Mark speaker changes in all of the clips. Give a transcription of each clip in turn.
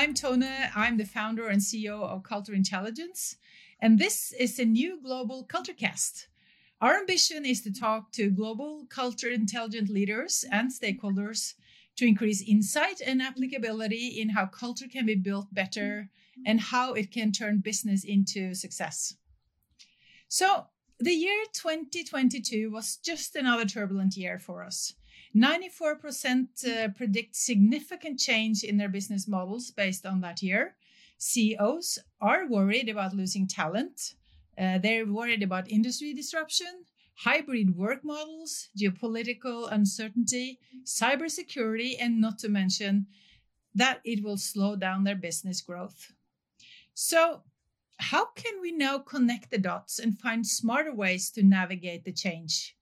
Speaker 1: I'm Tone. I'm the founder and CEO of Culture Intelligence, and this is a new global culture cast. Our ambition is to talk to global culture intelligent leaders and stakeholders to increase insight and applicability in how culture can be built better and how it can turn business into success. So, the year 2022 was just another turbulent year for us. 94% uh, predict significant change in their business models based on that year. CEOs are worried about losing talent. Uh, they're worried about industry disruption, hybrid work models, geopolitical uncertainty, cybersecurity, and not to mention that it will slow down their business growth. So, how can we now connect the dots and find smarter ways to navigate the change?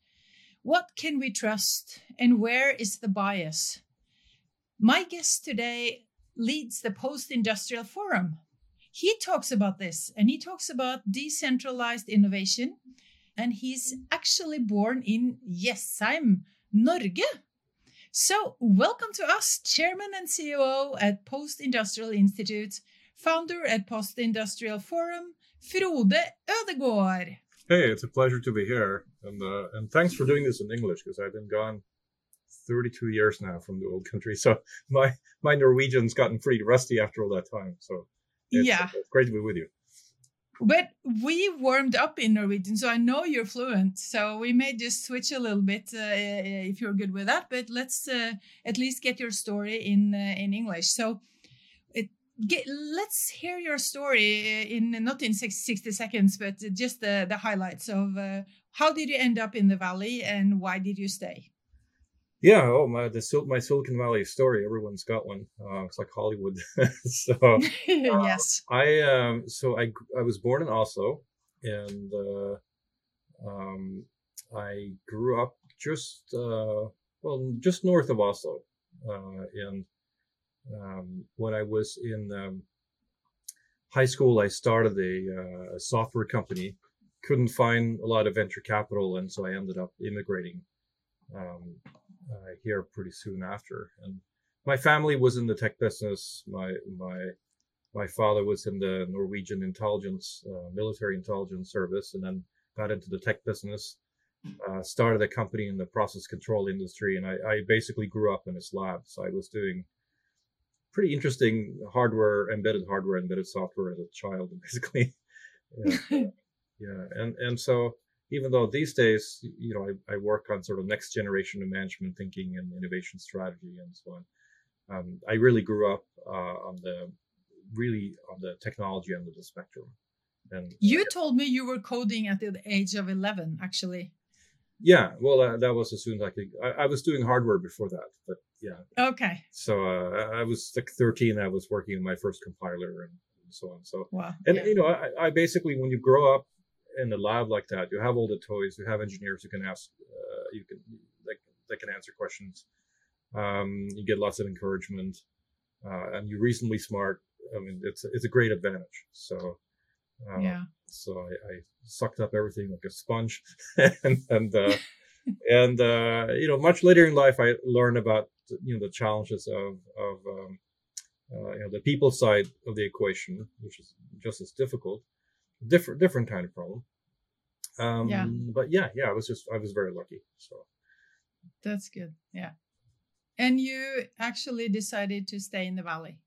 Speaker 1: What can we trust and where is the bias? My guest today leads the Post Industrial Forum. He talks about this and he talks about decentralized innovation. And he's actually born in Jessheim, Norge. So, welcome to us, Chairman and CEO at Post Industrial Institute, founder at Post Industrial Forum, Frode Ødegård.
Speaker 2: Hey, it's a pleasure to be here, and uh, and thanks for doing this in English because I've been gone 32 years now from the old country, so my my Norwegian's gotten pretty rusty after all that time. So it's,
Speaker 1: yeah,
Speaker 2: it's great to be with you.
Speaker 1: But we warmed up in Norwegian, so I know you're fluent. So we may just switch a little bit uh, if you're good with that. But let's uh, at least get your story in uh, in English. So get, let's hear your story uh, in not in 60 seconds, but just the, the highlights of uh, how did you end up in the valley and why did you stay?
Speaker 2: Yeah, oh my the my Silicon Valley story. Everyone's got one. Uh, it's like Hollywood. so uh,
Speaker 1: yes,
Speaker 2: I um so I I was born in Oslo, and uh, um I grew up just uh well just north of Oslo, uh, and um, when I was in um, high school, I started a, uh, software company. Couldn't find a lot of venture capital, and so I ended up immigrating um, uh, here pretty soon after. And my family was in the tech business. My my my father was in the Norwegian intelligence, uh, military intelligence service, and then got into the tech business. Uh, started a company in the process control industry, and I, I basically grew up in his lab. So I was doing pretty interesting hardware, embedded hardware, embedded software as a child, basically. yeah, yeah, and and so even though these days, you know, I, I work on sort of next generation of management thinking and innovation strategy and so on. Um, I really grew up uh, on the really on the technology end of the spectrum. And
Speaker 1: you told me you were coding at the age of eleven, actually.
Speaker 2: Yeah, well, uh, that was as soon as I could. I, I, was doing hardware before that, but yeah.
Speaker 1: Okay.
Speaker 2: So uh, I was like 13. I was working on my first compiler and, and so on. So
Speaker 1: wow.
Speaker 2: And
Speaker 1: yeah.
Speaker 2: you know, I, I, basically when you grow up in a lab like that, you have all the toys. You have engineers who can ask. Uh, you can like they can answer questions. Um, you get lots of encouragement, uh, and you're reasonably smart. I mean, it's it's a great advantage. So
Speaker 1: um, yeah.
Speaker 2: So I, I, sucked up everything like a sponge, and and uh, and uh, you know, much later in life, I learned about you know the challenges of of um, uh, you know the people side of the equation, which is just as difficult, different different kind of problem. Um,
Speaker 1: yeah.
Speaker 2: But yeah, yeah, I was just I was very lucky. So
Speaker 1: that's good. Yeah. And you actually decided to stay in the valley.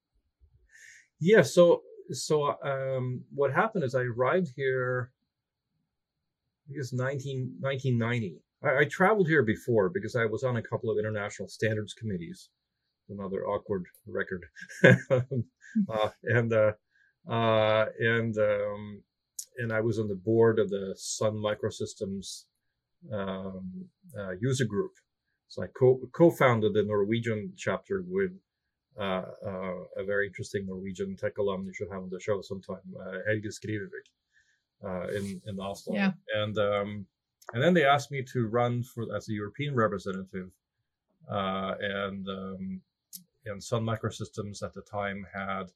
Speaker 2: Yeah. So so um, what happened is I arrived here, I guess 19, 1990. I, I, traveled here before because I was on a couple of international standards committees, another awkward record, uh, and uh, uh, and um, and I was on the board of the Sun Microsystems um, uh, user group. So I co- co-founded the Norwegian chapter with uh, uh, a very interesting Norwegian tech alum you should have on the show sometime, uh, Helge Skrivervik, uh, in in Oslo.
Speaker 1: Yeah.
Speaker 2: And um, and then they asked me to run for as a European representative, uh, and um, and Sun Microsystems at the time had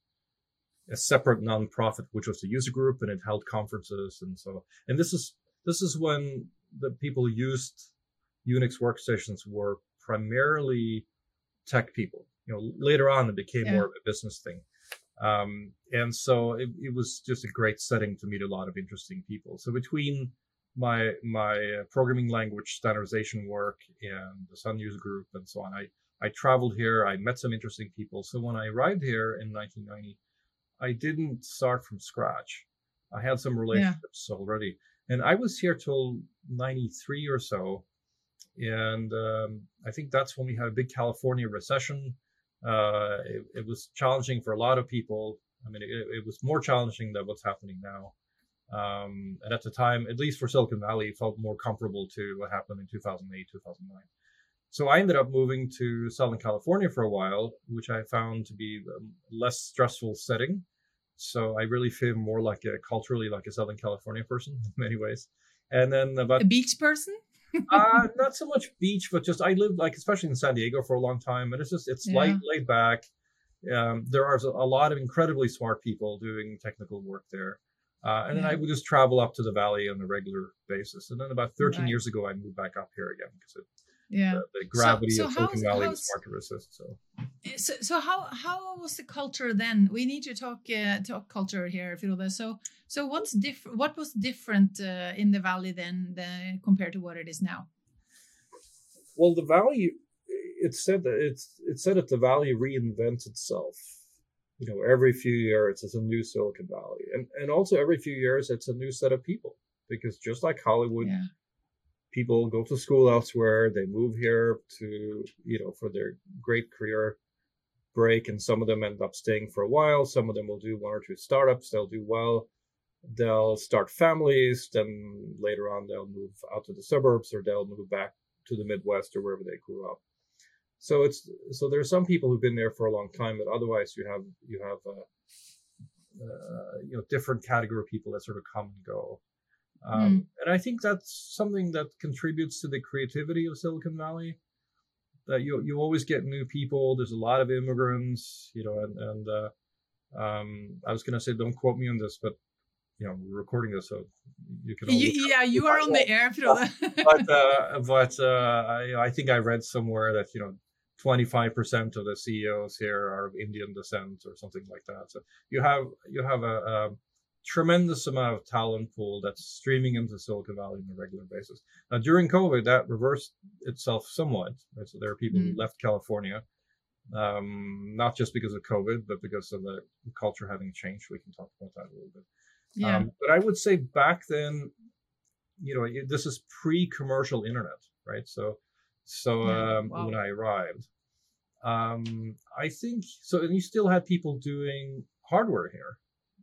Speaker 2: a separate nonprofit, which was the user group, and it held conferences and so. And this is this is when the people used Unix workstations were primarily tech people you know, later on it became yeah. more of a business thing. Um, and so it, it, was just a great setting to meet a lot of interesting people. So between my my uh, programming language standardization work in the Sun User Group and so on, I I traveled here. I met some interesting people. So when I arrived here in 1990, I didn't start from scratch. I had some relationships yeah. already, and I was here till 93 or so. And um, I think that's when we had a big California recession uh, it, it, was challenging for a lot of people. I mean, it, it was more challenging than what's happening now. Um, and at the time, at least for Silicon Valley, felt more comparable to what happened in 2008, 2009. So I ended up moving to Southern California for a while, which I found to be a less stressful setting. So I really feel more like a culturally like a Southern California person in many ways. And then about
Speaker 1: a beach person
Speaker 2: uh, not so much beach, but just I lived like especially in San Diego for a long time, and it's just it's yeah. light, laid back. Um, there are a lot of incredibly smart people doing technical work there. Uh, and yeah. then I would just travel up to the valley on a regular basis. And then about 13 right. years ago, I moved back up here again because it,
Speaker 1: yeah.
Speaker 2: the, the gravity so, so of Silicon Valley was hard to resist. So.
Speaker 1: Eh, so, so how how was the culture then? We need to talk uh, talk culture here, Frode. So, so what's different? What was different uh, in the valley then the, compared to what it is now?
Speaker 2: Well, the valley, It said that it's it's said that the valley reinvents itself. You know, every few years it's a new Silicon Valley, and and also every few years it's a new set of people. Because just like Hollywood. Yeah. people go to school elsewhere they move here to you know for their great career break and some of them end up staying for a while some of them will do one or two startups they'll do well they'll start families then later on they'll move out to the suburbs or they'll move back to the midwest or wherever they grew up so it's so there are some people who've been there for a long time but otherwise you have you have uh, uh, you know different category of people that sort of come and go um, mm. And I think that's something that contributes to the creativity of Silicon Valley. That you you always get new people. There's a lot of immigrants, you know, and and uh, um, I was gonna say don't quote me on this, but you know, we're recording this, so you can.
Speaker 1: You, yeah, you are on the air,
Speaker 2: but uh, but uh, I I think I read somewhere that you know 25% of the CEOs here are of Indian descent or something like that. So you have you have a, a tremendous amount of talent pool that's streaming into Silicon Valley on a regular basis. Now, during COVID, that reversed itself somewhat. Right? So there are people mm. who left California, um, not just because of COVID, but because of the culture having changed. We can talk about that a little bit. Yeah. Um, but I would say back then, you know, this is pre-commercial internet, right? So, so um, wow. when I arrived, um, I think so. And you still had people doing hardware here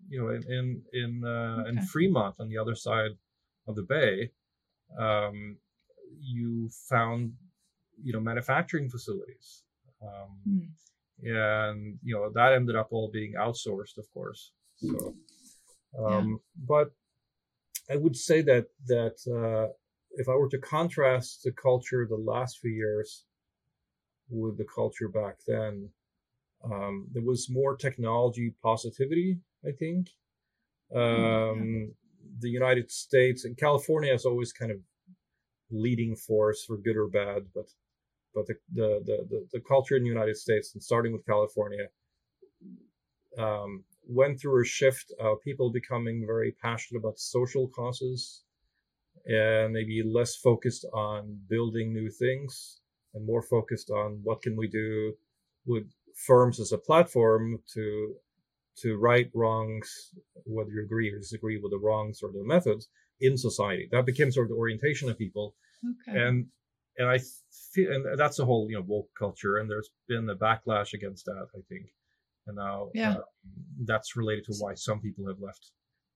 Speaker 2: you know, in in in, uh, okay. in Fremont on the other side of the bay, um, you found you know manufacturing facilities, um, mm. and you know that ended up all being outsourced, of course. So, um, yeah. but I would say that that uh, if I were to contrast the culture the last few years with the culture back then, um, there was more technology positivity I think. Hmm, um, the United States and California is always kind of leading force for good or bad, but but the the the, the culture in the United States and starting with California um, went through a shift of people becoming very passionate about social causes and maybe less focused on building new things and more focused on what can we do with firms as a platform to to right wrongs, whether you agree or disagree with the wrongs or the methods in society. That became sort of the orientation of people. Okay. And and I feel, and that's the whole you know woke culture, and there's been a backlash against that, I think, and now yeah. Uh, that's related to why some people have left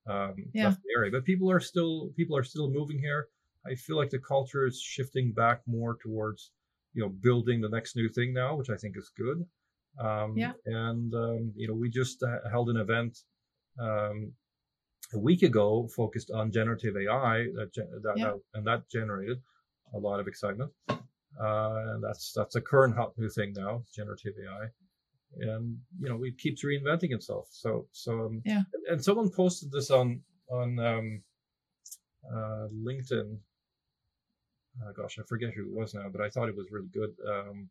Speaker 2: um, yeah. left the area. But people are still people are still moving here. I feel like the culture is shifting back more towards you know building the next new thing now, which I think is good. Um, yeah. And, um, you know, we just uh, held an event um, a week ago focused on generative AI that, that, yeah. that, and that generated a lot of excitement. Uh, and that's, that's a current hot new thing now, generative AI. And, you know, it keeps reinventing itself. So, so, um, yeah. And, and, someone posted this on, on, um, uh, LinkedIn. Uh, gosh, I forget who it was now, but I thought it was really good. Um,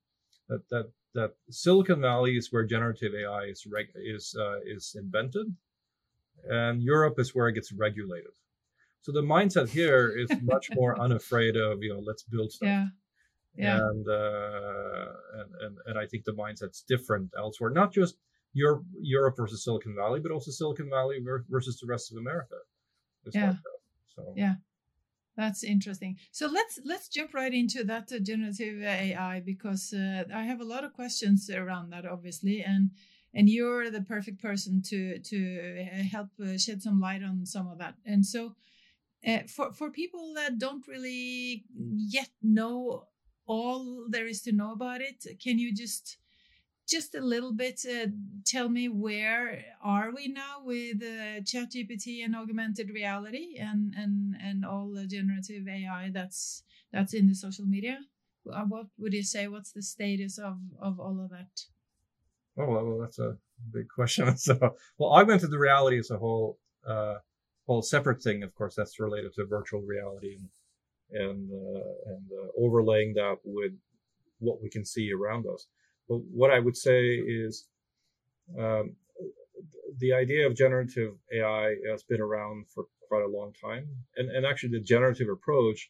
Speaker 2: that that that Silicon Valley is where generative AI is reg- is uh, is invented, and Europe is where it gets regulated. So the mindset here is much more unafraid of you know let's build stuff.
Speaker 1: Yeah. Yeah.
Speaker 2: And, uh, and and and I think the mindset's different elsewhere. Not just Europe, Europe versus Silicon Valley, but also Silicon Valley versus the rest of America.
Speaker 1: yeah. Like so yeah, that's interesting. So let's let's jump right into that uh, generative AI because uh, I have a lot of questions around that, obviously, and and you're the perfect person to to uh, help uh, shed some light on some of that. And so, uh, for for people that don't really yet know all there is to know about it, can you just just a little bit uh, tell me where are we now with uh, ChatGPT and augmented reality and and and all the generative AI that's that's in the social media? Uh, what would you say? What's the status of of all of that?
Speaker 2: Oh well, that's a big question. So, well, augmented reality is a whole uh, whole separate thing. Of course, that's related to virtual reality and and uh, and uh, overlaying that with what we can see around us. But what I would say is um, the idea of generative AI has been around for quite a long time. And, and actually, the generative approach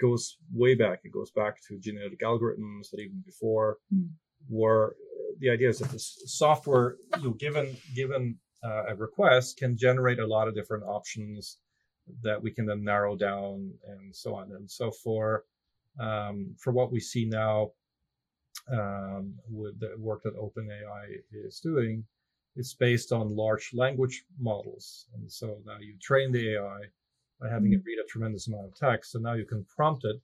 Speaker 2: goes way back. It goes back to genetic algorithms that even before, mm. where the idea is that the software, you know, given given uh, a request, can generate a lot of different options that we can then narrow down and so on. And so for um, for what we see now, um, with the work that OpenAI is doing, it's based on large language models. And so now you train the AI by having it mm-hmm. read a tremendous amount of text, and now you can prompt it.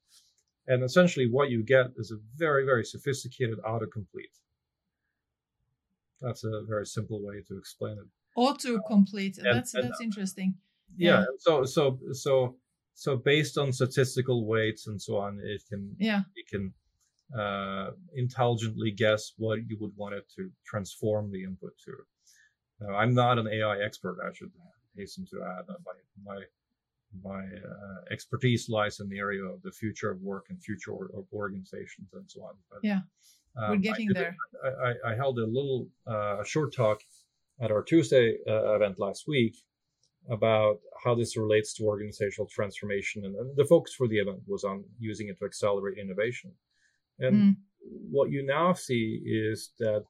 Speaker 2: And essentially, what you get is a very, very sophisticated autocomplete. That's a very simple way to explain it.
Speaker 1: Autocomplete. Uh, that's and, that's interesting.
Speaker 2: Yeah. yeah. So so so so based on statistical weights and so on, it can
Speaker 1: yeah
Speaker 2: it can uh, intelligently guess what you would want it to transform the input to. Now, I'm not an AI expert. I should hasten to add that my my my uh, expertise lies in the area of the future of work and future of organizations and so on.
Speaker 1: But, yeah, um, we're getting
Speaker 2: I
Speaker 1: there.
Speaker 2: I, I, held a little uh, short talk at our Tuesday uh, event last week about how this relates to organizational transformation, and, the focus for the event was on using it to accelerate innovation. And mm. what you now see is that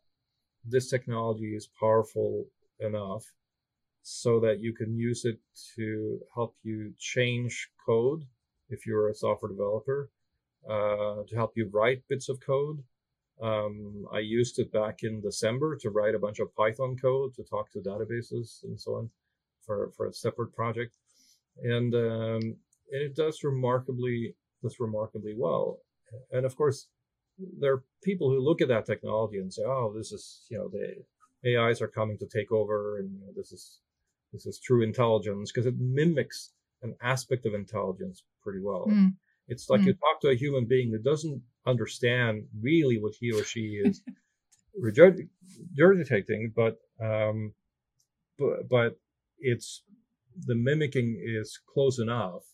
Speaker 2: this technology is powerful enough so that you can use it to help you change code if you're a software developer, uh, to help you write bits of code. Um, I used it back in December to write a bunch of Python code to talk to databases and so on for, for a separate project. And, um, and it does remarkably, does remarkably well. And of course, there are people who look at that technology and say, "Oh, this is you know the AIs are coming to take over, and you know, this is this is true intelligence because it mimics an aspect of intelligence pretty well. Mm. It's like mm. you talk to a human being that doesn't understand really what he or she is regurgitating, but um, but but it's the mimicking is close enough,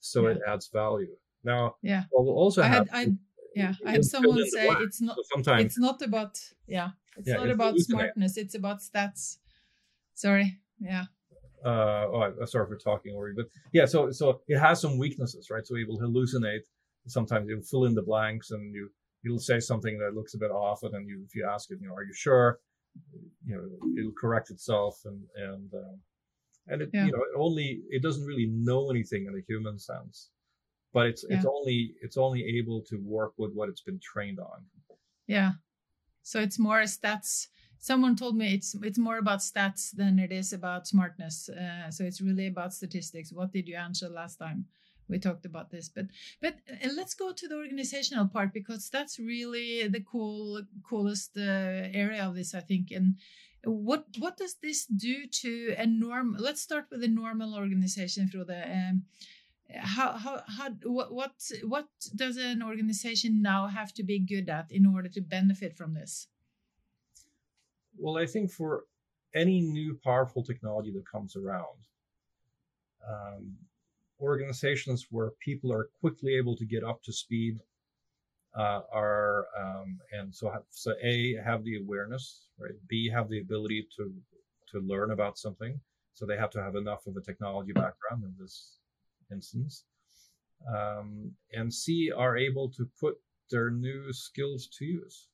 Speaker 2: so yeah. it adds value. Now,
Speaker 1: yeah,
Speaker 2: we'll also
Speaker 1: I
Speaker 2: have.
Speaker 1: Had, I, yeah i have someone say it's not so sometimes it's not about yeah it's yeah, not it's about smartness it's about stats sorry yeah
Speaker 2: uh oh i'm sorry for talking over you but yeah so so it has some weaknesses right so it will hallucinate sometimes it will fill in the blanks and you you'll say something that looks a bit off and then you if you ask it you know are you sure you know it'll correct itself and and um, and it yeah. you know it only it doesn't really know anything in a human sense but it's yeah. it's only it's only able to work with what it's been trained on.
Speaker 1: Yeah. So it's more stats. Someone told me it's it's more about stats than it is about smartness. Uh, so it's really about statistics. What did you answer last time we talked about this? But but uh, let's go to the organizational part because that's really the cool coolest uh, area of this i think. And what what does this do to a norm let's start with a normal organization the um, how how how what what what does an organization now have to be good at in order to benefit from this?
Speaker 2: Well i think for any new powerful technology that comes around um, organizations where people are quickly able to get up to speed uh, are um, and so so a have the awareness right? B have the ability to to learn about something. So they have to have enough of a technology background in this instance. Um, and c are able to put their new skills to use.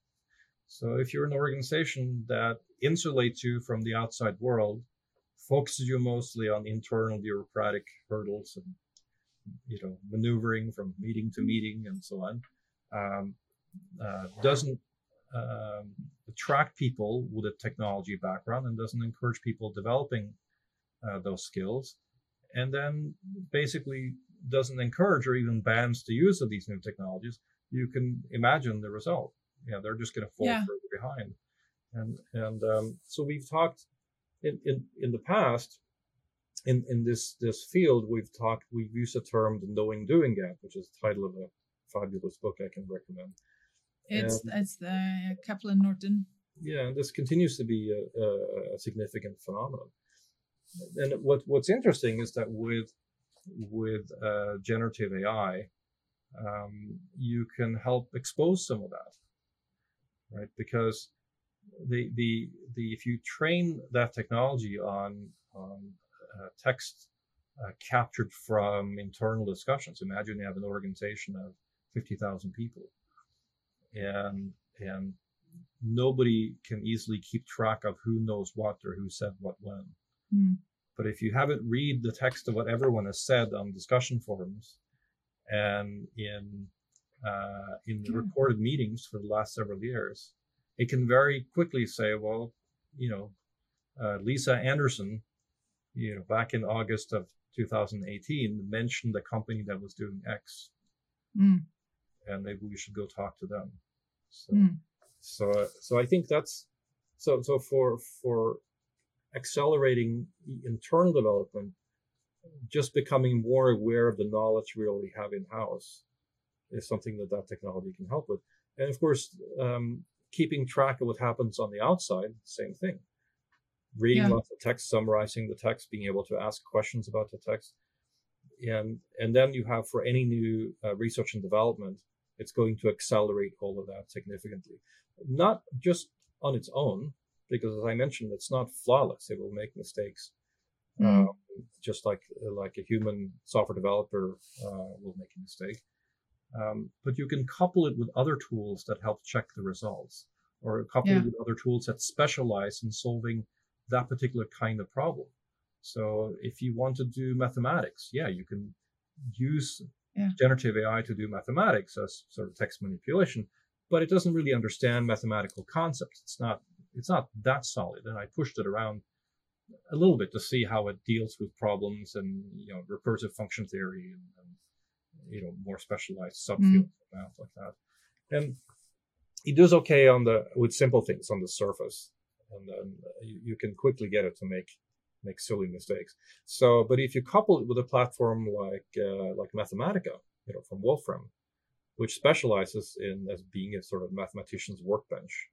Speaker 2: So if you're an organization that insulates you from the outside world focuses you mostly on internal bureaucratic hurdles and you know maneuvering from meeting to meeting and so on um, uh, doesn't um, attract people with a technology background and doesn't encourage people developing uh, those skills, and then basically doesn't encourage or even bans the use of these new technologies, you can imagine the result. Yeah, they're just going to fall yeah. further behind. And and um, so we've talked in, in in the past in in this this field we've talked we've used the term the knowing doing gap, which is the title of a fabulous book I can recommend.
Speaker 1: It's um, it's the Kaplan Norton.
Speaker 2: Yeah, this continues to be a, a, a, significant phenomenon. And what what's interesting is that with with uh, generative AI, um, you can help expose some of that, right? Because the the the if you train that technology on on uh, text uh, captured from internal discussions, imagine you have an organization of 50,000 people. And, and nobody can easily keep track of who knows what or who said what when. Mm. But if you have it read the text of what everyone has said on discussion forums and in uh, in the recorded meetings for the last several years, it can very quickly say, well, you know, uh, Lisa Anderson, you know, back in August of 2018 mentioned a company that was doing X. Mm and maybe we should go talk to them. So, mm. so, so I think that's so. So for for accelerating internal development, just becoming more aware of the knowledge we already have in house is something that that technology can help with. And of course, um, keeping track of what happens on the outside, same thing. Reading yeah. lots of text, summarizing the text, being able to ask questions about the text, and and then you have for any new uh, research and development, it's going to accelerate all of that significantly. Not just on its own, because as I mentioned, it's not flawless. It will make mistakes, mm. um, just like like a human software developer uh, will make a mistake. Um, but you can couple it with other tools that help check the results, or couple yeah. it with other tools that specialize in solving that particular kind of problem. So if you want to do mathematics, yeah, you can use yeah. generative AI to do mathematics as sort of text manipulation, but it doesn't really understand mathematical concepts. It's not it's not that solid. And I pushed it around a little bit to see how it deals with problems and you know recursive function theory and, and you know more specialized subfields mm. of math like that. And it does okay on the with simple things on the surface, and then you, you can quickly get it to make make silly mistakes. So, but if you couple it with a platform like uh, like Mathematica, you know, from Wolfram, which specializes in as being a sort of mathematician's workbench,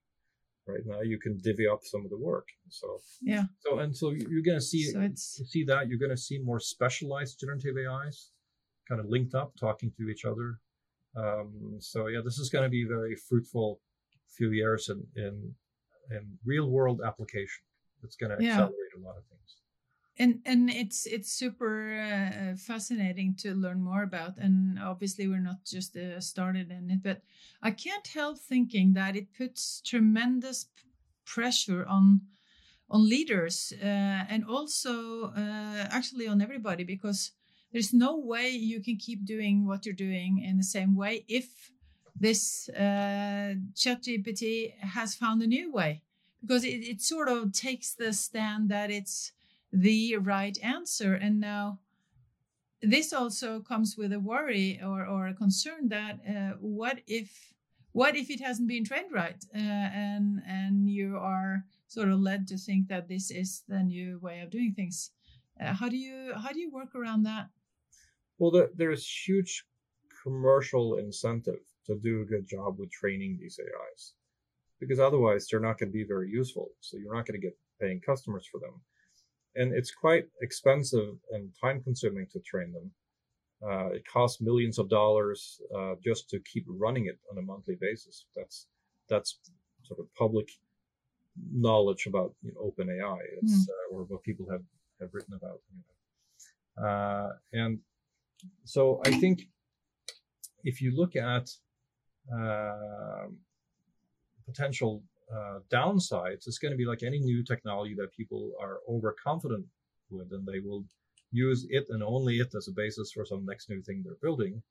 Speaker 2: right now you can divvy up some of the work. So
Speaker 1: yeah.
Speaker 2: So and so you're going to see so see that you're going to see more specialized generative AIs, kind of linked up, talking to each other. Um, so yeah, this is going to be very fruitful few years in in, in real world application. It's going to yeah. accelerate a lot of things
Speaker 1: and and it's it's super uh, fascinating to learn more about and obviously we're not just uh, started in it but i can't help thinking that it puts tremendous pressure on on leaders uh, and also uh, actually on everybody because there's no way you can keep doing what you're doing in the same way if this uh, ChatGPT has found a new way because it, it sort of takes the stand that it's the right answer. And now this also comes with a worry or, or a concern that uh, what if what if it hasn't been trained right? Uh, and and you are sort of led to think that this is the new way of doing things. Uh, how do you how do you work around that?
Speaker 2: Well the, there's huge commercial incentive to do a good job with training these ais because otherwise they're not going to be very useful. So you're not going to get paying customers for them and it's quite expensive and time consuming to train them. Uh, it costs millions of dollars uh, just to keep running it on a monthly basis. That's that's sort of public knowledge about you know, OpenAI. It's mm. uh, or what people have have written about. You know. Uh, and so I think if you look at uh, potential uh, downsides, it's going to be like any new technology that people are overconfident with, and they will use it and only it as a basis for some next new thing they're building.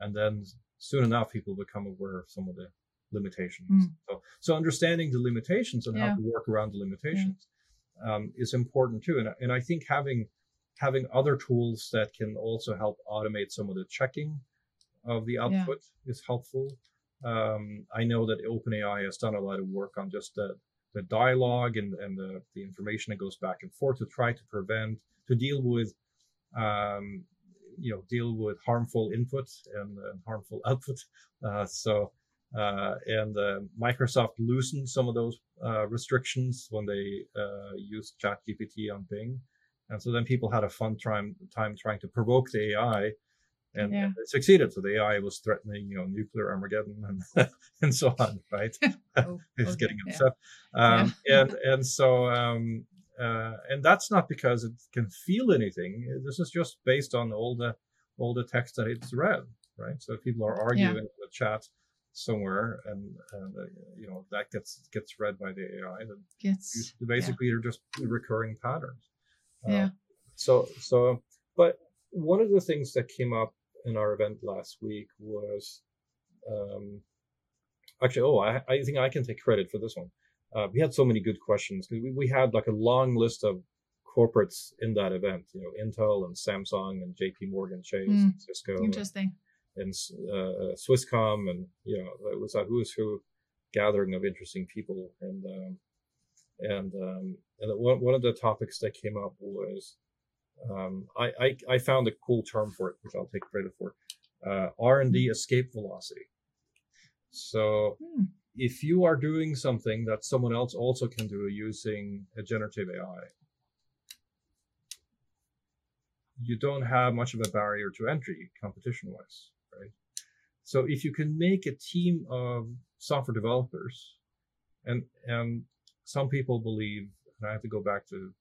Speaker 2: And then soon enough, people become aware of some of the limitations. Mm. So, so understanding the limitations and yeah. how to work around the limitations yeah. um, is important too. And, and I think having having other tools that can also help automate some of the checking of the output yeah. is helpful. Um, I know that OpenAI has done a lot of work on just the, the dialogue and, and the, the information that goes back and forth to try to prevent, to deal with, um, you know, deal with harmful input and, and harmful output. Uh, so, uh, and uh, Microsoft loosened some of those uh, restrictions when they uh, used ChatGPT on Bing. And so then people had a fun time, time trying to provoke the AI and, yeah. it succeeded. So the AI was threatening, you know, nuclear Armageddon and and so on, right? oh, it's okay. getting upset, yeah. Um, yeah. and and so um, uh, and that's not because it can feel anything. This is just based on all the all the text that it's read, right? So if people are arguing in the chat somewhere, and, and uh, you know that gets gets read by the AI, then gets, basically they're just recurring patterns.
Speaker 1: Uh, yeah.
Speaker 2: So so, but one of the things that came up in our event last week was um, actually, oh, I, I think I can take credit for this one. Uh, we had so many good questions because we, we had like a long list of corporates in that event, you know, Intel and Samsung and JP Morgan Chase mm, and Cisco.
Speaker 1: Interesting.
Speaker 2: And, and uh, Swisscom and, you know, it was a who's who gathering of interesting people. And, um, and, um, and one, one of the topics that came up was um, I, I, I, found a cool term for it, which I'll take credit for. Uh, R&D hmm. escape velocity. So hmm. if you are doing something that someone else also can do using a generative AI, you don't have much of a barrier to entry competition wise, right? So if you can make a team of software developers and, and some people believe, and I have to go back to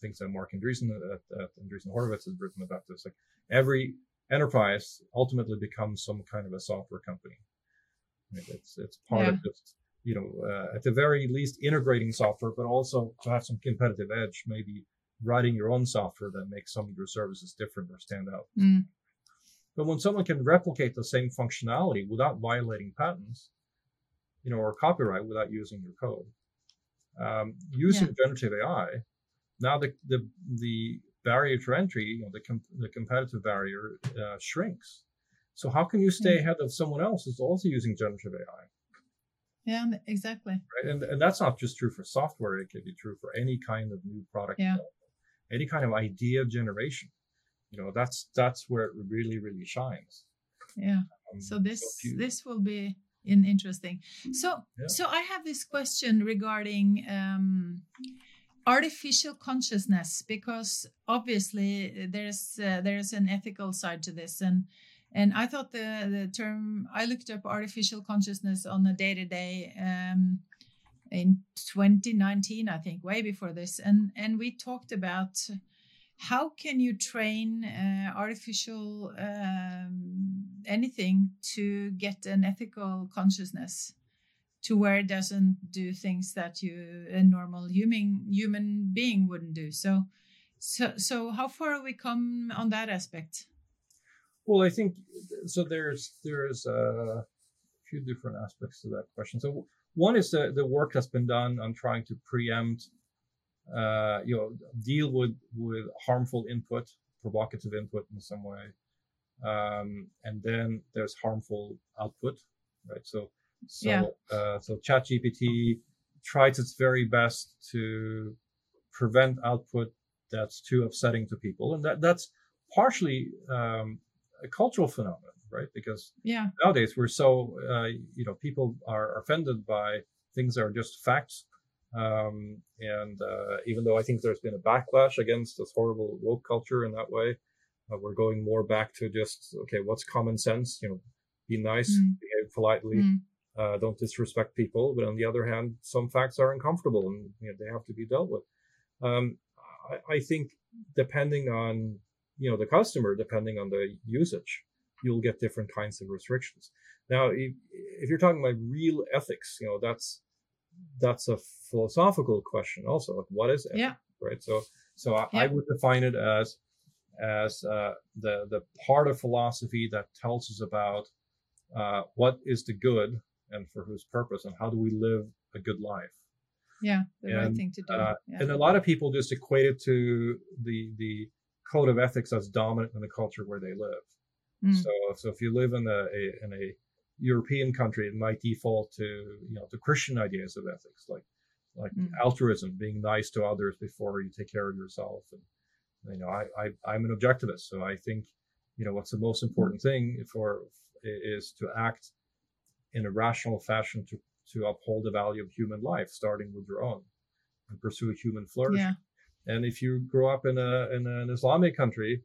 Speaker 2: things that Marc Andreessen at, at Andreessen Horowitz has written about this. Like every enterprise ultimately becomes some kind of a software company. It's it's part yeah. of just you know uh, at the very least integrating software, but also to have some competitive edge, maybe writing your own software that makes some of your services different or stand out. Mm. But when someone can replicate the same functionality without violating patents, you know, or copyright without using your code, um, using yeah. generative AI now the the the barrier to entry, you know, the com- the competitive barrier uh, shrinks. So how can you stay mm-hmm. ahead of someone else who's also using generative AI?
Speaker 1: Yeah, exactly.
Speaker 2: Right, and and that's not just true for software; it can be true for any kind of new product,
Speaker 1: yeah.
Speaker 2: any kind of idea generation. You know, that's that's where it really really shines.
Speaker 1: Yeah. Um, so this so you, this will be in interesting. So yeah. so I have this question regarding. Um, artificial consciousness because obviously there's uh, there's an ethical side to this. And and I thought the the term I looked up artificial consciousness on a day to day in 2019 I think way before this. And and we talked about how can you train uh, artificial um, anything to get an ethical consciousness to where it doesn't do things that you a normal human human being wouldn't do. So so so how far have we come on that aspect?
Speaker 2: Well i think so there's there's a few different aspects to that question. So one is the, the work that's been done on trying to preempt uh, you know deal with with harmful input provocative input in some way. Um, and then there's harmful output right? So so, yeah. uh, so ChatGPT tries its very best to prevent output that's too upsetting to people, and that that's partially um, a cultural phenomenon, right? Because
Speaker 1: yeah.
Speaker 2: nowadays we're so uh, you know people are offended by things that are just facts. Um, and uh, even though I think there's been a backlash against this horrible woke culture in that way, Uh, we're going more back to just okay, what's common sense? You know, be nice,
Speaker 1: Mm.
Speaker 2: behave politely,
Speaker 1: Mm.
Speaker 2: Uh, don't disrespect people. But on the other hand, some facts are uncomfortable and you know, they have to be dealt with. Um, I, I think depending on you know the customer, depending on the usage, you'll get different kinds of restrictions. Now, if, if you're talking about real ethics, you know that's that's a philosophical question also. Like, what is ethics,
Speaker 1: Yeah.
Speaker 2: right? So, so I, I would define it as as uh, the the part of philosophy that tells us about uh, what is the good and for whose purpose, and how do we live a good life.
Speaker 1: Yeah. The right thing to do.
Speaker 2: Uh,
Speaker 1: yeah.
Speaker 2: And a lot of people just equate it to the the code of ethics that's dominant in the culture where they live.
Speaker 1: Mm.
Speaker 2: So, so if you live in a, a in a European country, it might default to you know to Christian ideas of ethics, like like
Speaker 1: Mm.
Speaker 2: altruism, being nice to others before you take care of yourself. And you know, I, I I'm an objectivist, so I think you know what's the most important thing for is to act in a rational fashion to to uphold the value of human life, starting with your own, and pursue human flourishing.
Speaker 1: yeah.
Speaker 2: And if you grow up in a in an Islamic country,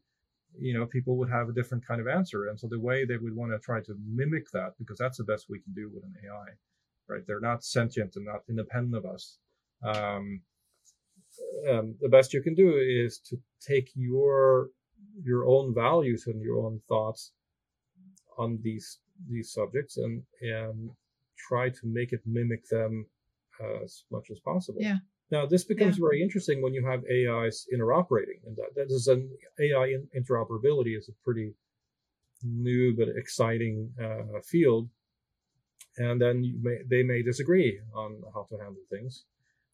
Speaker 2: you know, people would have a different kind of answer. And so the way they would want to try to mimic that, because that's the best we can do with an AI, right? They're not sentient and not independent of us. Um, um, the best you can do is to take your your own values and your own thoughts on these these subjects and and try to make it mimic them as much as possible.
Speaker 1: Yeah.
Speaker 2: Now, this becomes very interesting when you have AIs interoperating, and that, that is an AI in, interoperability is a pretty new but exciting uh, field. And then you may, they may disagree on how to handle things,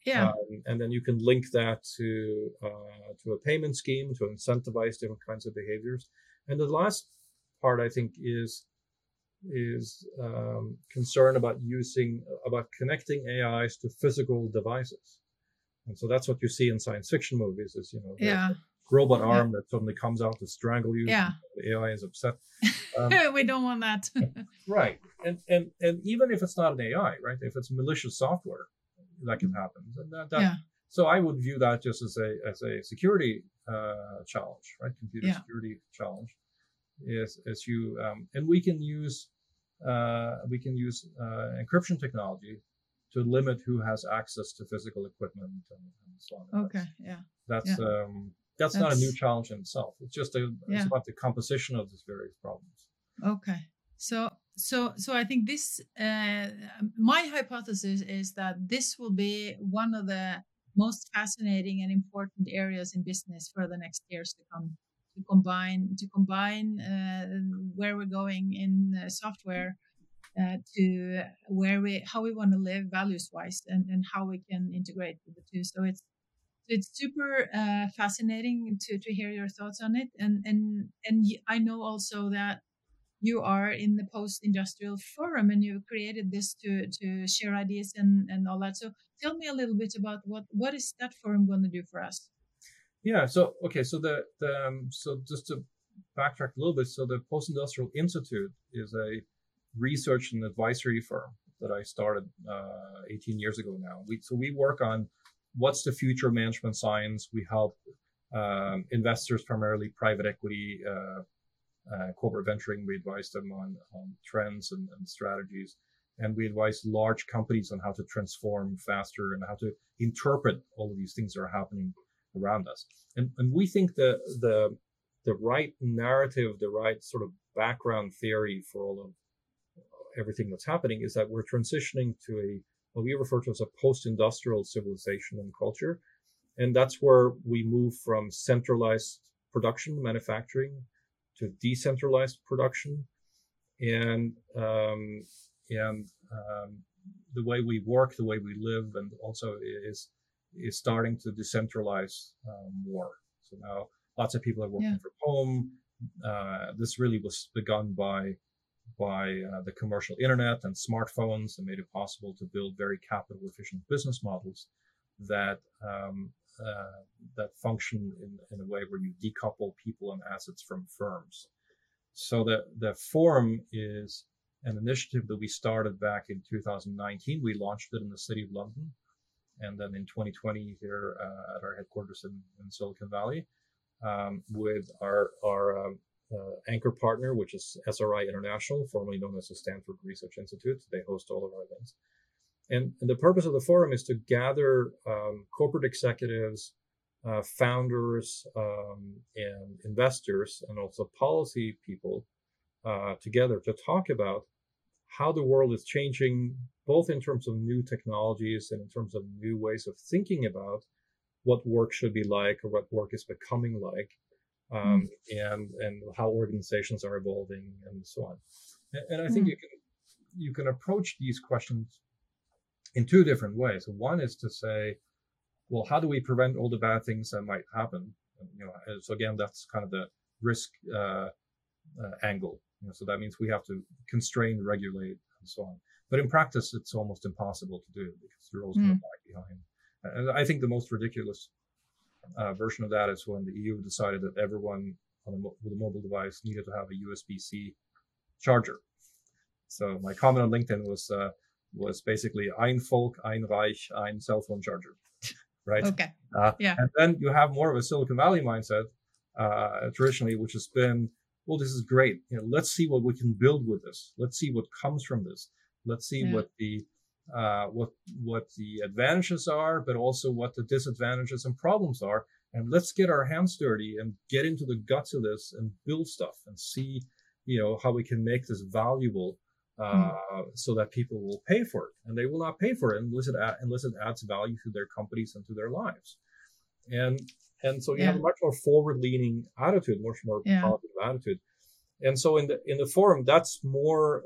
Speaker 1: Yeah.
Speaker 2: um, and then you can link that to uh, to a payment scheme to incentivize different kinds of behaviors. And the last part, I think, is is um, concern about using about connecting AIs to physical devices. And so that's what you see in science fiction movies is, you know,
Speaker 1: yeah.
Speaker 2: robot
Speaker 1: Yeah.
Speaker 2: arm that suddenly comes out to strangle you.
Speaker 1: Yeah.
Speaker 2: The AI is upset. Um,
Speaker 1: we don't want that.
Speaker 2: right. And, and, and even if it's not an AI, right? If it's malicious software, that can happen. And that, that,
Speaker 1: Yeah.
Speaker 2: So I would view that just as a, as a security, uh, challenge, right? Computer
Speaker 1: Yeah.
Speaker 2: security challenge is, is you, um, and we can use, uh, we can use, uh, encryption technology to limit who has access to physical equipment and, and so on.
Speaker 1: Okay.
Speaker 2: That's,
Speaker 1: Yeah.
Speaker 2: that's, um, that's, not a new challenge in itself. It's just a, it's about the composition of these various problems.
Speaker 1: Okay. So so so I think this uh, my hypothesis is that this will be one of the most fascinating and important areas in business for the next years to come. To combine to combine uh, where we're going in uh, software uh, to where we how we want to live values wise and, and how we can integrate the two. So it's it's super uh, fascinating to, to hear your thoughts on it. And and and i know also that you are in the post-industrial forum and you created this to to share ideas and and all that. So tell me a little bit about what what is that forum going to do for us
Speaker 2: Yeah. So okay. So the the um, so just to backtrack a little bit. So the Post Industrial Institute is a research and advisory firm that I started uh, 18 years ago now. We so we work on what's the future of management science. We help um, investors, primarily private equity, uh, uh, corporate venturing. We advise them on on trends and, and strategies. And we advise large companies on how to transform faster and how to interpret all of these things that are happening around us. And, and we think the, the, the right narrative, the right sort of background theory for all of everything that's happening is that we're transitioning to a, what we refer to as a post-industrial civilization and culture. And that's where we move from centralized production, manufacturing to decentralized production. And, um, and, um, the way we work, the way we live, and also is is starting to decentralize um, more. So now lots of people are working
Speaker 1: Yeah.
Speaker 2: from home. Uh, this really was begun by by uh, the commercial internet and smartphones that made it possible to build very capital efficient business models that um, uh, that function in, in a way where you decouple people and assets from firms. So the the forum is an initiative that we started back in 2019. We launched it in the city of London and then in 2020 here uh, at our headquarters in, in Silicon Valley. um, with our our um, uh, anchor partner, which is SRI International, formerly known as the Stanford Research Institute. They host all of our events. And, and the purpose of the forum is to gather um, corporate executives, uh, founders, um, and investors, and also policy people uh, together to talk about how the world is changing, both in terms of new technologies and in terms of new ways of thinking about what work should be like or what work is becoming like, um, mm. and and how organizations are evolving and so on. And, and I think mm. you can you can approach these questions in two different ways. One is to say, well, how do we prevent all the bad things that might happen? You know, so again, that's kind of the risk uh, uh, angle. You know, so that means we have to constrain, regulate, and so on. But in practice, it's almost impossible to do because the rules mm. lag behind. And I think the most ridiculous uh, version of that is when the EU decided that everyone a mo- with a mobile device needed to have a USB-C charger. So my comment on LinkedIn was uh, was basically ein Volk, ein Reich, ein cell phone charger, right?
Speaker 1: Okay.
Speaker 2: Uh, yeah. And then you have more of a Silicon Valley mindset uh, traditionally, which has been, well, this is great. You know, let's see what we can build with this. Let's see what comes from this. Let's see yeah. what the uh, what what the advantages are, but also what the disadvantages and problems are. And let's get our hands dirty and get into the guts of this and build stuff and see, you know, how we can make this valuable Hmm. uh, so that people will pay for it, and they will not pay for it unless it unless it adds value to their companies and to their lives. And and so you yeah. have a much more forward-leaning attitude, much more yeah. positive attitude. And so in the in the forum, that's more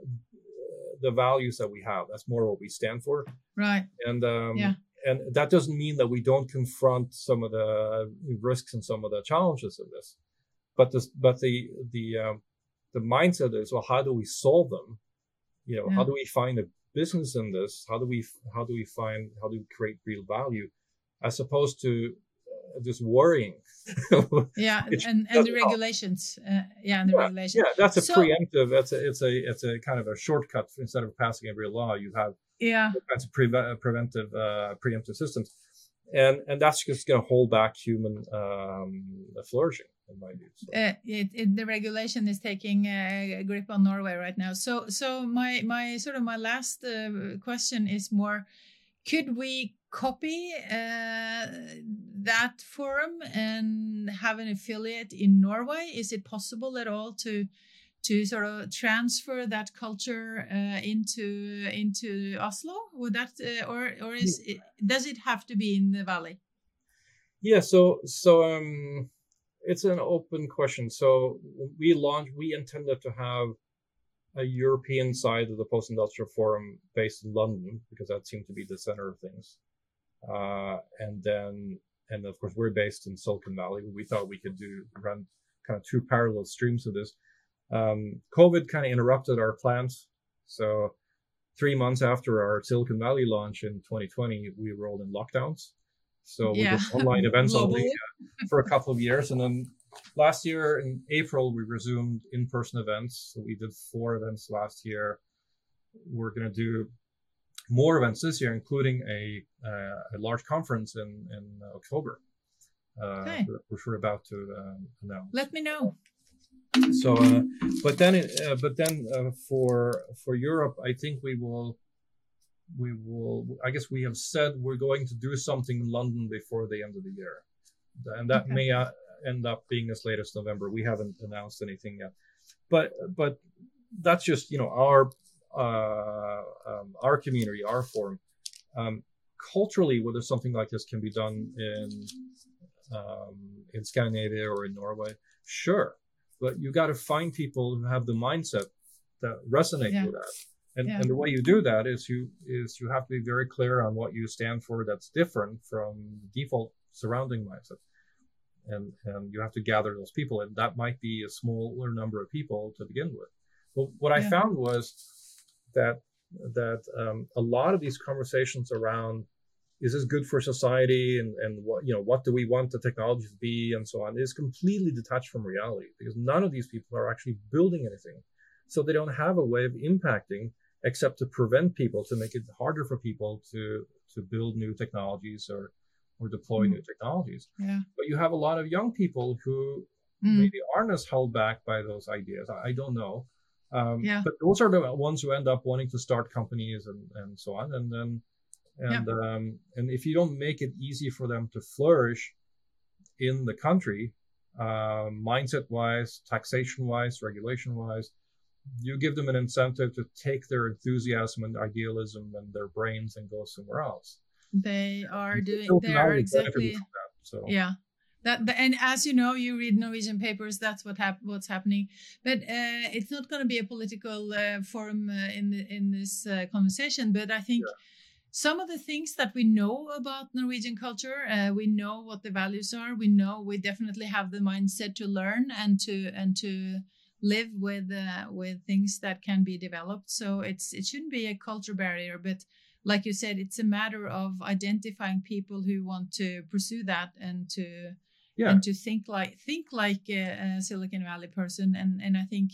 Speaker 2: the values that we have. That's more what we stand for.
Speaker 1: Right.
Speaker 2: And um, yeah. And that doesn't mean that we don't confront some of the risks and some of the challenges of this, but this, but the the um, the mindset is well, how do we solve them? you know yeah. how do we find a business in this how do we how do we find how do we create real value as opposed to uh, just worrying
Speaker 1: yeah and and the regulations uh, yeah and the yeah, regulations
Speaker 2: yeah that's a so, preemptive that's a it's a it's a kind of a shortcut instead of passing every law you have
Speaker 1: yeah
Speaker 2: that's a pre- preventive uh, preemptive systems and and that's just going to hold back human um, flourishing in my view. So.
Speaker 1: Uh, it, it, the regulation is taking a grip on Norway right now. So so my my sort of my last uh, question is more: Could we copy uh, that forum and have an affiliate in Norway? Is it possible at all to to sort of transfer that culture uh, into into Oslo? Would that uh, or or is it, does it have to be in the valley?
Speaker 2: Yeah, so so um, it's an open question. So we launched, we intended to have a European side of the post-industrial forum based in London because that seemed to be the center of things. Uh, and then, and of course, we're based in Silicon Valley. We thought we could do run kind of two parallel streams of this. Um, COVID kind of interrupted our plans. So three months after our Silicon Valley launch in 2020, we rolled in lockdowns. So yeah. we did online events only uh, for a couple of years. And then last year in April, we resumed in-person events. So we did four events last year. We're going to do more events this year, including a, uh, a large conference in, in October, uh, okay. which we're about to um, announce.
Speaker 1: Let me know
Speaker 2: so uh, but then uh, but then uh, for for europe i think we will we will i guess we have said we're going to do something in london before the end of the year and that okay. may uh, end up being as late as november we haven't announced anything yet but but that's just you know our uh, um, our community our forum um, culturally whether something like this can be done in um, in scandinavia or in norway sure but you got to find people who have the mindset that resonate yeah. with that. And, yeah. and the way you do that is you is you have to be very clear on what you stand for that's different from default surrounding mindset. And and you have to gather those people. And that might be a smaller number of people to begin with. But what I found was that that um, a lot of these conversations around is this good for society and, and what you know what do we want the technology to be and so on is completely detached from reality because none of these people are actually building anything so they don't have a way of impacting except to prevent people to make it harder for people to to build new technologies or or deploy
Speaker 1: Mm.
Speaker 2: new technologies.
Speaker 1: Yeah.
Speaker 2: But you have a lot of young people who
Speaker 1: Mm.
Speaker 2: maybe aren't as held back by those ideas. I, I don't know. Um,
Speaker 1: Yeah.
Speaker 2: But those are the ones who end up wanting to start companies and, and so on. And then, and um, and if you don't make it easy for them to flourish in the country, uh, mindset wise, taxation wise, regulation wise, you give them an incentive to take their enthusiasm and idealism and their brains and go somewhere else.
Speaker 1: They are doing. They are exactly.
Speaker 2: that. So
Speaker 1: Yeah. That, and as you know, you read Norwegian papers. That's what hap- what's happening. But uh, it's not going to be a political uh, forum uh, in the, in this uh, conversation. But I think some of the things that we know about Norwegian culture, uh, we know what the values are. We know we definitely have the mindset to learn and to and to live with uh, with things that can be developed. So it's it shouldn't be a culture barrier, but like you said, it's a matter of identifying people who want to pursue that and to
Speaker 2: yeah,
Speaker 1: and to think like think like a, a Silicon Valley person. And and I think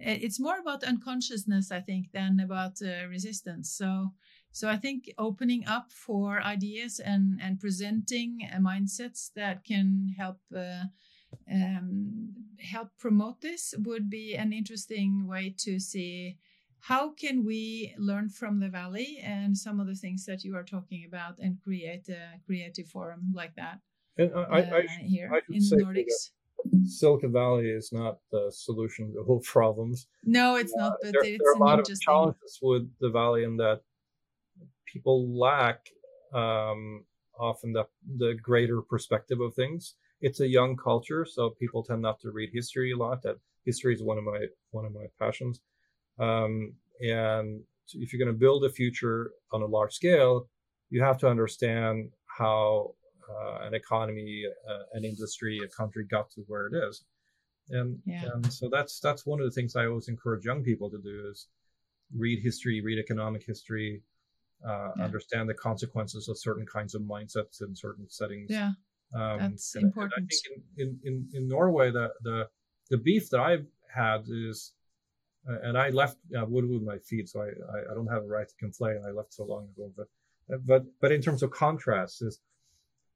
Speaker 1: uh, it's more about unconsciousness, I think, than about uh, resistance. So so I think opening up for ideas and and presenting uh, mindsets that can help. Uh, um, help promote this would be an interesting way to see how can we learn from the valley and some of the things that you are talking about and create a creative forum like that
Speaker 2: and I, I, I
Speaker 1: uh, here
Speaker 2: I
Speaker 1: in the Nordics.
Speaker 2: Silicon Valley is not the solution to all problems.
Speaker 1: No, it's not, but
Speaker 2: there,
Speaker 1: it's
Speaker 2: there are a lot of challenges with the valley in that people lack um, often the the greater perspective of things. It's a young culture, so people tend not to read history a lot. That history is one of my one of my passions. Um, and if you're going to build a future on a large scale, you have to understand how uh, an economy, uh, an industry, a country got to where it is. And,
Speaker 1: Yeah.
Speaker 2: and so that's that's one of the things I always encourage young people to do is read history, read economic history, uh,
Speaker 1: Yeah.
Speaker 2: understand the consequences of certain kinds of mindsets in certain settings.
Speaker 1: Yeah,
Speaker 2: Um,
Speaker 1: That's
Speaker 2: and- and
Speaker 1: important.
Speaker 2: I think in, in, in, in Norway, the, the the beef that I've had is, uh, and I left uh, wood with my feet, so I, I, I don't have a right to complain. I left so long ago, but uh, but but in terms of contrast, is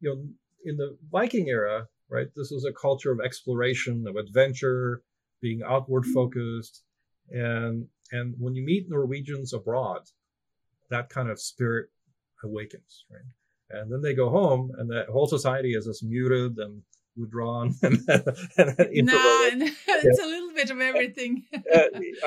Speaker 2: you know in the Viking era, right? This was a culture of exploration, of adventure, being outward focused, and and when you meet Norwegians abroad, that kind of spirit awakens, right? And then they go home, and the whole society is as muted and withdrawn and, and
Speaker 1: no,
Speaker 2: introverted.
Speaker 1: it's a little bit of everything.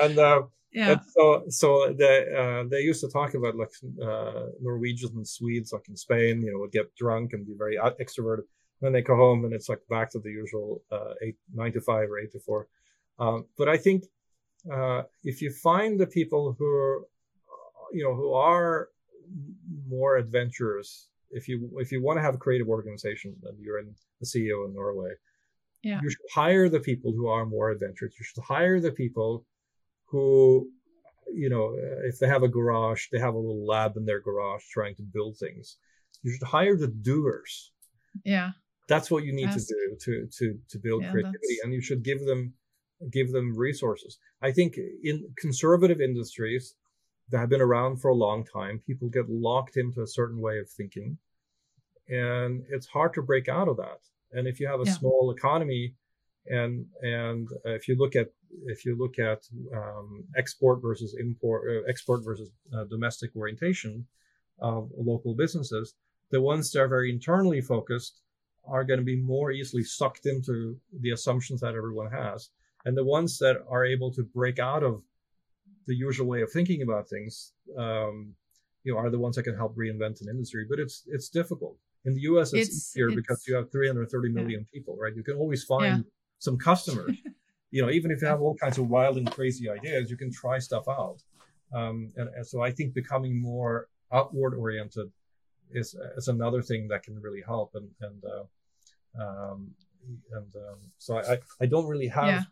Speaker 2: And uh,
Speaker 1: yeah,
Speaker 2: so, so they uh, they used to talk about like uh, Norwegians and Swedes, like in Spain, you know, would get drunk and be very extroverted. Then they go home and it's like back to the usual uh, eight, nine to five or eight to four. Um, but I think uh, if you find the people who are, you know, who are more adventurous, if you if you want to have a creative organization, and you're in the CEO in Norway,
Speaker 1: Yeah.
Speaker 2: you should hire the people who are more adventurous. You should hire the people who, you know, uh, if they have a garage, they have a little lab in their garage trying to build things. You should hire the doers.
Speaker 1: yeah,
Speaker 2: That's what you need
Speaker 1: Ask-
Speaker 2: to do to to to build
Speaker 1: Yeah,
Speaker 2: creativity,
Speaker 1: that's-
Speaker 2: and you should give them give them resources. I think in conservative industries that have been around for a long time, people get locked into a certain way of thinking, and it's hard to break out of that. And if you have a
Speaker 1: Yeah.
Speaker 2: small economy, and and uh, if you look at if you look at um, export versus import, uh, export versus uh, domestic orientation of local businesses, the ones that are very internally focused are going to be more easily sucked into the assumptions that everyone has. And the ones that are able to break out of the usual way of thinking about things, um, you know, are the ones that can help reinvent an industry. But it's it's difficult. In the U.S., it's,
Speaker 1: It's-
Speaker 2: easier because you have 330 million yeah. people, right? You can always find some customers. you know, even if you have all kinds of wild and crazy ideas, you can try stuff out. Um, and, and so I think becoming more outward oriented is is another thing that can really help. And and uh, um, and um, so I I don't really have.
Speaker 1: Yeah.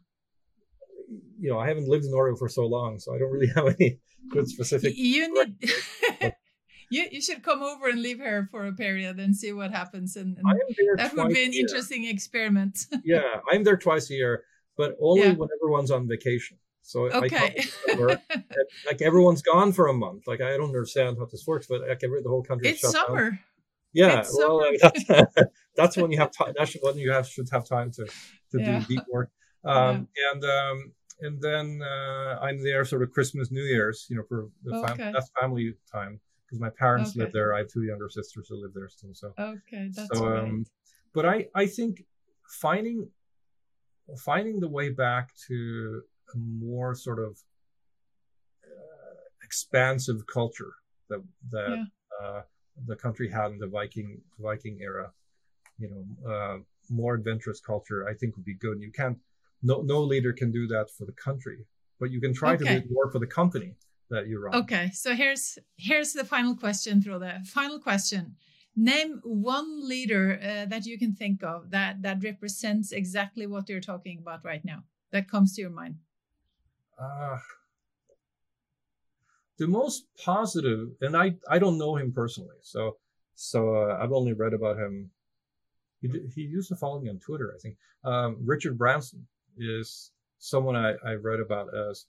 Speaker 2: You know, I haven't lived in Norway for so long, so I don't really have any good specific.
Speaker 1: You need. You, you should come over and live here for a period and see what happens, and, and
Speaker 2: I am there
Speaker 1: that would be an
Speaker 2: year.
Speaker 1: interesting experiment.
Speaker 2: Yeah, I'm there twice a year, but only
Speaker 1: Yeah.
Speaker 2: when everyone's on vacation. So
Speaker 1: okay.
Speaker 2: like everyone's gone for a month. Like I don't understand how this works, but like every, the whole country
Speaker 1: it's
Speaker 2: shut down.
Speaker 1: summer.
Speaker 2: Yeah, well, that's, that's when you have time. That's when you have should have time to to yeah. do deep work. Um, yeah. And um, and then uh, I'm there sort of Christmas, New Year's, you know, for the fam- okay. that's family time because my parents okay. live there. I have two younger sisters who live there still. So
Speaker 1: okay, that's so, um,
Speaker 2: but I I think finding finding the way back to a more sort of uh, expansive culture that that yeah. uh, the country had in the Viking Viking era, you know, uh, more adventurous culture, I think would be good. And You can't no no leader can do that for the country, but you can try okay. to do it more for the company that you run.
Speaker 1: Okay, so here's here's the final question, through the final question. Name one leader uh, that you can think of that that represents exactly what you're talking about right now. That comes to your mind.
Speaker 2: Uh, the most positive, and I I don't know him personally, so so uh, I've only read about him. He, he used to follow me on Twitter, I think. Um, Richard Branson is someone I, I read about as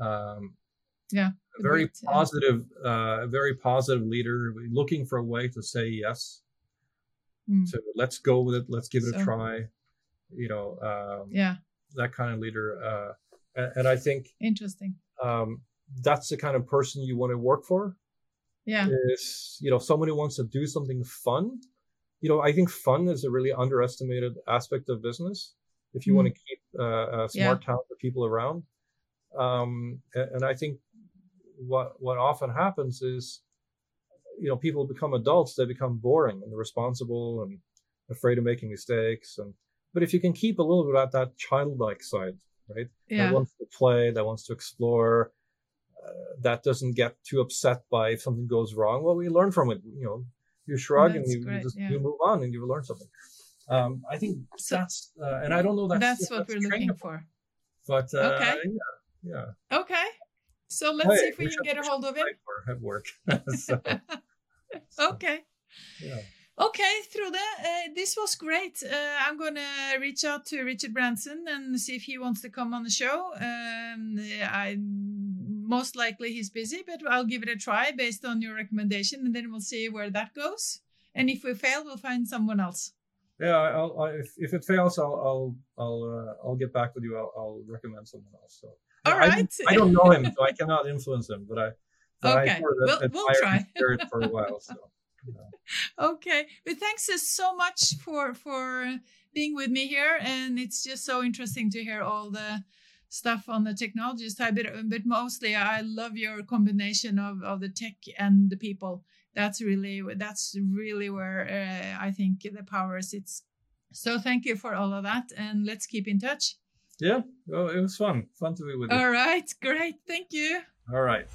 Speaker 2: um,
Speaker 1: yeah
Speaker 2: a very positive uh, very positive leader looking for a way to say yes mm. to let's go with it let's give it so, a try you know um,
Speaker 1: yeah
Speaker 2: that kind of leader uh, and, and, i think
Speaker 1: interesting
Speaker 2: um, that's the kind of person you want to work for
Speaker 1: yeah
Speaker 2: is you know someone who wants to do something fun you know i think fun is a really underestimated aspect of business if you mm. want to keep uh, uh, smart, yeah. talented people around. Um, and, and, I think what what often happens is, you know, people become adults, they become boring and responsible and afraid of making mistakes. And but if you can keep a little bit of that childlike side, right?
Speaker 1: Yeah.
Speaker 2: That wants to play, that wants to explore, uh, that doesn't get too upset by if something goes wrong. Well, we learn from it. You know, you shrug That's and you, you just yeah. you move on and you learn something. Um, I think so, that's, uh, and I don't know
Speaker 1: that that's what that's we're looking for.
Speaker 2: But uh, okay, yeah,
Speaker 1: yeah. Okay, so let's hey, see if we, we can get a hold of him
Speaker 2: at work.
Speaker 1: so, okay. Yeah. Okay, Frode, uh, this was great. Uh, I'm going to reach out to Richard Branson and see if he wants to come on the show. Um, I most likely he's busy, but I'll give it a try based on your recommendation, and then we'll see where that goes. And if we fail, we'll find someone else
Speaker 2: yeah, I'll, I, if, if it fails, I'll I'll I'll uh, I'll get back with you. I'll, I'll recommend someone else. So
Speaker 1: all right,
Speaker 2: I, I, don't know him, so I cannot influence him. But I
Speaker 1: but okay, I we'll, we'll try
Speaker 2: for a while. So,
Speaker 1: Okay, but thanks so much for for being with me here, and it's just so interesting to hear all the stuff on the technology side. But, but mostly, I love your combination of of the tech and the people that's really that's really where uh, I think the power sits. So thank you for all of that, and let's keep in touch.
Speaker 2: Yeah, well, it was fun. Fun to be with you.
Speaker 1: All right, great. Thank you.
Speaker 2: All right.